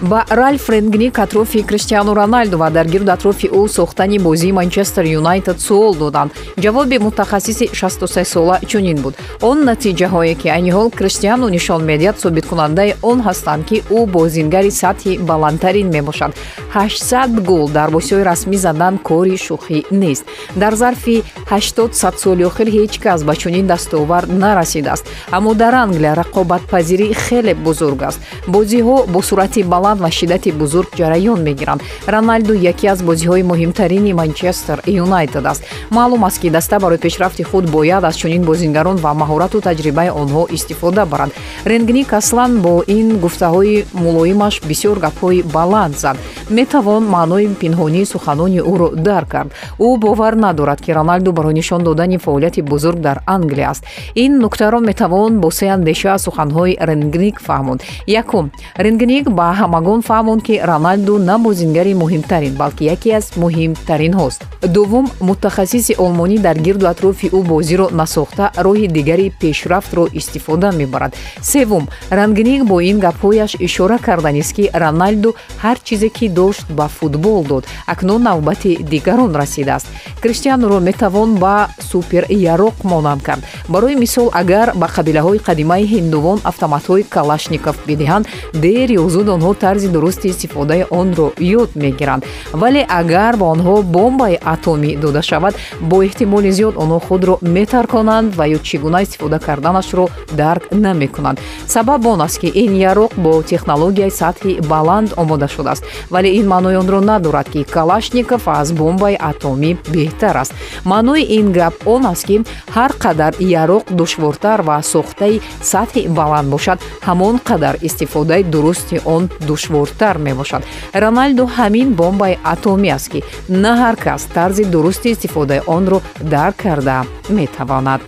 ба ральф ренгник атрофи криштиану роналду ва дар гирду атрофи ӯ сохтани бозии манчестер юнайтед суол доданд. Ҷавоби мутахассиси 63сола чунин буд. Он натиҷаҳое ки айни ҳол криштиану нишон медиҳад собиткунандаи он ҳастанд ки ӯ бозингари сатҳи баландтарин мебошад. 800 гол дар бозиҳои расмӣ задан кори шӯхӣ нест. Дар зарфи 80 садсоли охир ҳеҷ кас ба чунин дастовар нарасидааст. Аммо дар англия рақобатпазирӣ хеле бузург аст. Бозиҳо бо суръати баланд баланд ва шиддати бузург ҷараён мегиранд. Роналду яке аз бозиҳои муҳимтарини манчестер юнайтед аст. Маълум аст ки даста барои пешрафти худ бояд аз чунин бозингарон ва маҳорату таҷрибаи онҳо истифода барад ренгник аслан бо ин гуфтаҳои мулоимаш бисёр гапҳои баланд зад. Метавон маънои пинҳонии суханони ӯро дарк кард. Ӯ бовар надорад ки роналду барои нишон додани фаъолияти бузург дар англия аст. Ин нуктаро метавон бо се андеша аз суханҳои ренгник фаҳмонд якум. Ренгник ба ҳама ҳамагон фаҳмонд ки роналду на бозингари муҳимтарин балки яке аз муҳимтаринҳост дуввум мутахассиси олмонӣ дар гирду атрофи ӯ бозиро насохта роҳи дигари пешрафтро истифода мебарад. Севум рангник бо ин гапҳояш ишора карданист ки роналду ҳар чизе ки дошт ба футбол дод. Акнун навбати дигарон расидааст. Криштианоро метавон ба суперяроқ монанд кард. Барои мисол агар ба қабилаҳои қадимаи ҳиндувон автоматҳои калашников бидиҳанд дер ё зуд онҳо тарзи дурусти истифодаи онро ёд мегиранд вале агар ба онҳо бомбаи атомӣ дода шавад бо эҳтимоли зиёд онҳо худро метарконанд ва ё чӣ гуна истифода карданашро дарк намекунанд. Сабаб он аст ки ин яроқ бо технологияи сатҳи баланд омода шудааст. Вале ин маънои онро надорад ки калашников аз бомбаи атомӣ беҳтар аст. Маънои ин гап он аст ки ҳар қадар яроқ душвортар ва сохтаи сатҳи баланд бошад. Ҳамон қадар истифодаи дурусти он душвортар мебошад. Роналду ҳамин бомбаи атомӣ аст ки на ҳар кас тарзи дурусти истифодаи онро дарк карда метавонад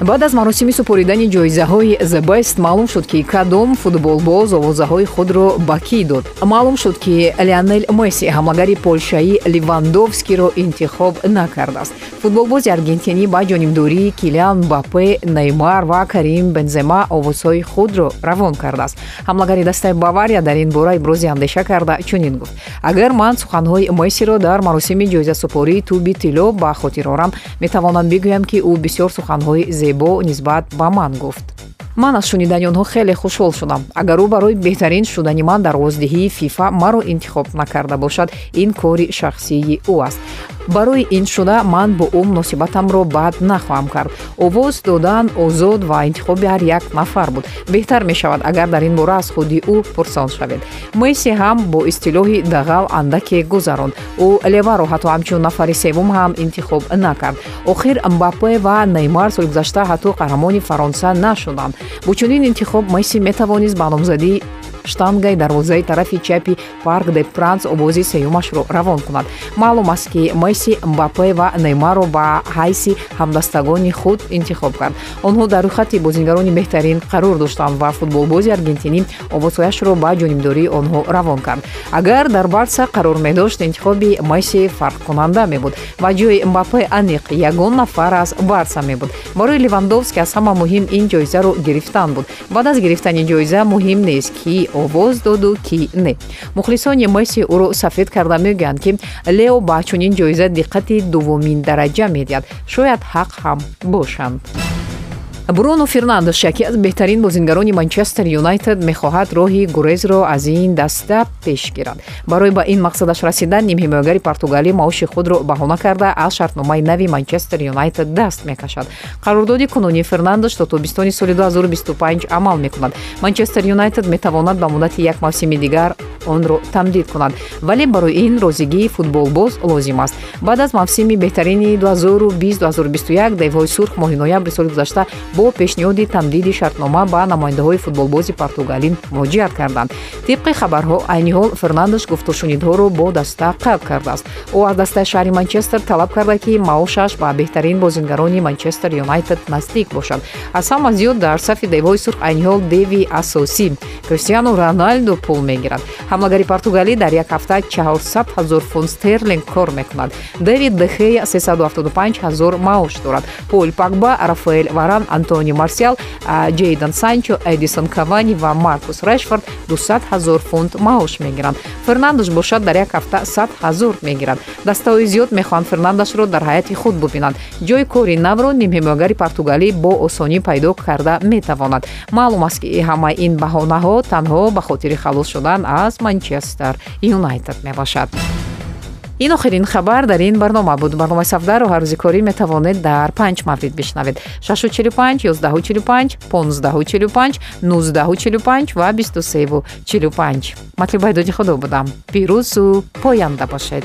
баъд аз маросими супоридани ҷоизаҳои the best маълум шуд ки кадом футболбоз овозаҳои худро ба кӣ дод? Маълум шуд ки леонел месси ҳамлагари полшаи ливандовскиро интихоб накардааст. Футболбози аргентинӣ ба ҷонибдории килиан бапе неймар ва карим бензема овозҳои худро равон кардааст. Ҳамлагари дастаи бавария дар ин бора ибрози андеша карда чунин гуфт. Агар ман суханҳои мессиро дар маросими ҷоизасупории туби тилло ба хотир орам метавонам бигӯям ки ӯ бисёр суханҳои зебо нисбат ба ман гуфт. Ман аз шунидани онҳо хеле хушҳол шудам. Агар ӯ барои беҳтарин шудани ман дар овоздиҳии фифа маро интихоб накарда бошад ин кори шахсии ӯ аст барои ин шуда ман бо ӯ муносибатамро бад нахоҳам кард. Овоз додан озод ва интихоби ҳар як нафар буд. Беҳтар мешавад агар дар ин бора аз худи ӯ пурсон шавед. Месси ҳам бо истилоҳи дағал андаке гузаронд. Ӯ леваро ҳатто ҳамчун нафари севум ҳам интихоб накард. Охир мбапе ва неймар солгузашта ҳатто қаҳрамони фаронса нашуданд. Бо чунин интихоб месси метавонист ба номзадии штангаи дарвозаи тарафи чапи парк де пранс овози сеюмашро равон кунад. Маълум аст ки месси мбапе ва неймаро ба ҳайси ҳамдастагони худ интихоб кард. Онҳо дар рӯйхати бозингарони беҳтарин қарор доштанд ва футболбози аргентинӣ овозҳояшро ба ҷонибдории онҳо равон кард. Агар дар барса қарор медошт интихоби месси фарқкунанда мебуд ва ҷои мбапе аниқ ягон нафар аз барса мебуд. Барои ливандовски аз ҳама муҳим ин ҷоизаро гирифтан буд. Баъд аз гирифтани ҷоиза муҳим нест ки овоз доду ки не. Мухлисони месси ӯро сафед карда мегӯянд ки лео ба чунин ҷоиза диққати дуввумин дараҷа медиҳад. Шояд ҳақ ҳам бошанд бруно фернандеш яке аз беҳтарин бозингарони манчестер юнайтед мехоҳад роҳи гурезро аз ин даста пеш гирад. Барои ба ин мақсадаш расидан нимҳимоягари португалӣ маоши худро баҳона карда аз шартномаи нави манчестер юнайтед даст мекашад. Қарордоди кунунии фернандеш то тобистони соли 2025 амал мекунад. Манчестер юнайтед метавонад ба муддати як мавсими дигар онро тамдид кунад вале барои ин розигии футболбоз лозим аст. Баъд аз мавсими беҳтарини 2020-2021 девҳои сурх моҳи ноябри соли гузашта бо пешниҳоди тамдиди шартнома ба намояндаҳои футболбози португалӣ муроҷиат карданд. Тибқи хабарҳо айни ҳол фернандеш гуфтушунидҳоро бо даста қалб кардааст. Ӯ аз дастаи шаҳри манчестер талаб карда ки маошаш ба беҳтарин бозингарони манчестер юнайтед наздик бошад. Аз ҳама зиёд дар сафи девои сурх айни ҳол деви асосӣ криштиану роналду пул мегирад ҳамлагари португалӣ дар як ҳафта 400 ҳазор фунт стерлинг кор мекунад. Дэвид дехея 375 ҳазор маош дорад. Пол пагба рафаэл варан антони марсиал ҷейден санчо эдисон кавани ва маркус решфорд 200 ҳазор фунт маош мегиранд. Фернандеш бошад дар як ҳафта 100 ҳазор мегирад. Дастаҳои зиёд мехоҳанд фернандешро дар ҳайати худ бубинанд. Ҷойи кори навро нимҳимоягари португалӣ бо осонӣ пайдо карда метавонад. Маълум аст ки ҳамаи ин баҳонаҳо танҳо ба хотири халос шудан аз манчестер юнайтед мебошад. Ин охирин хабар дар ин барнома буд. Барномаи сафдаро ҳар рӯзи корӣ метавонед дар панҷ маврид бишнавед. 645 145 1545 1945 ва 2345 матлубаи доди худо будам. Пирӯзу поянда бошед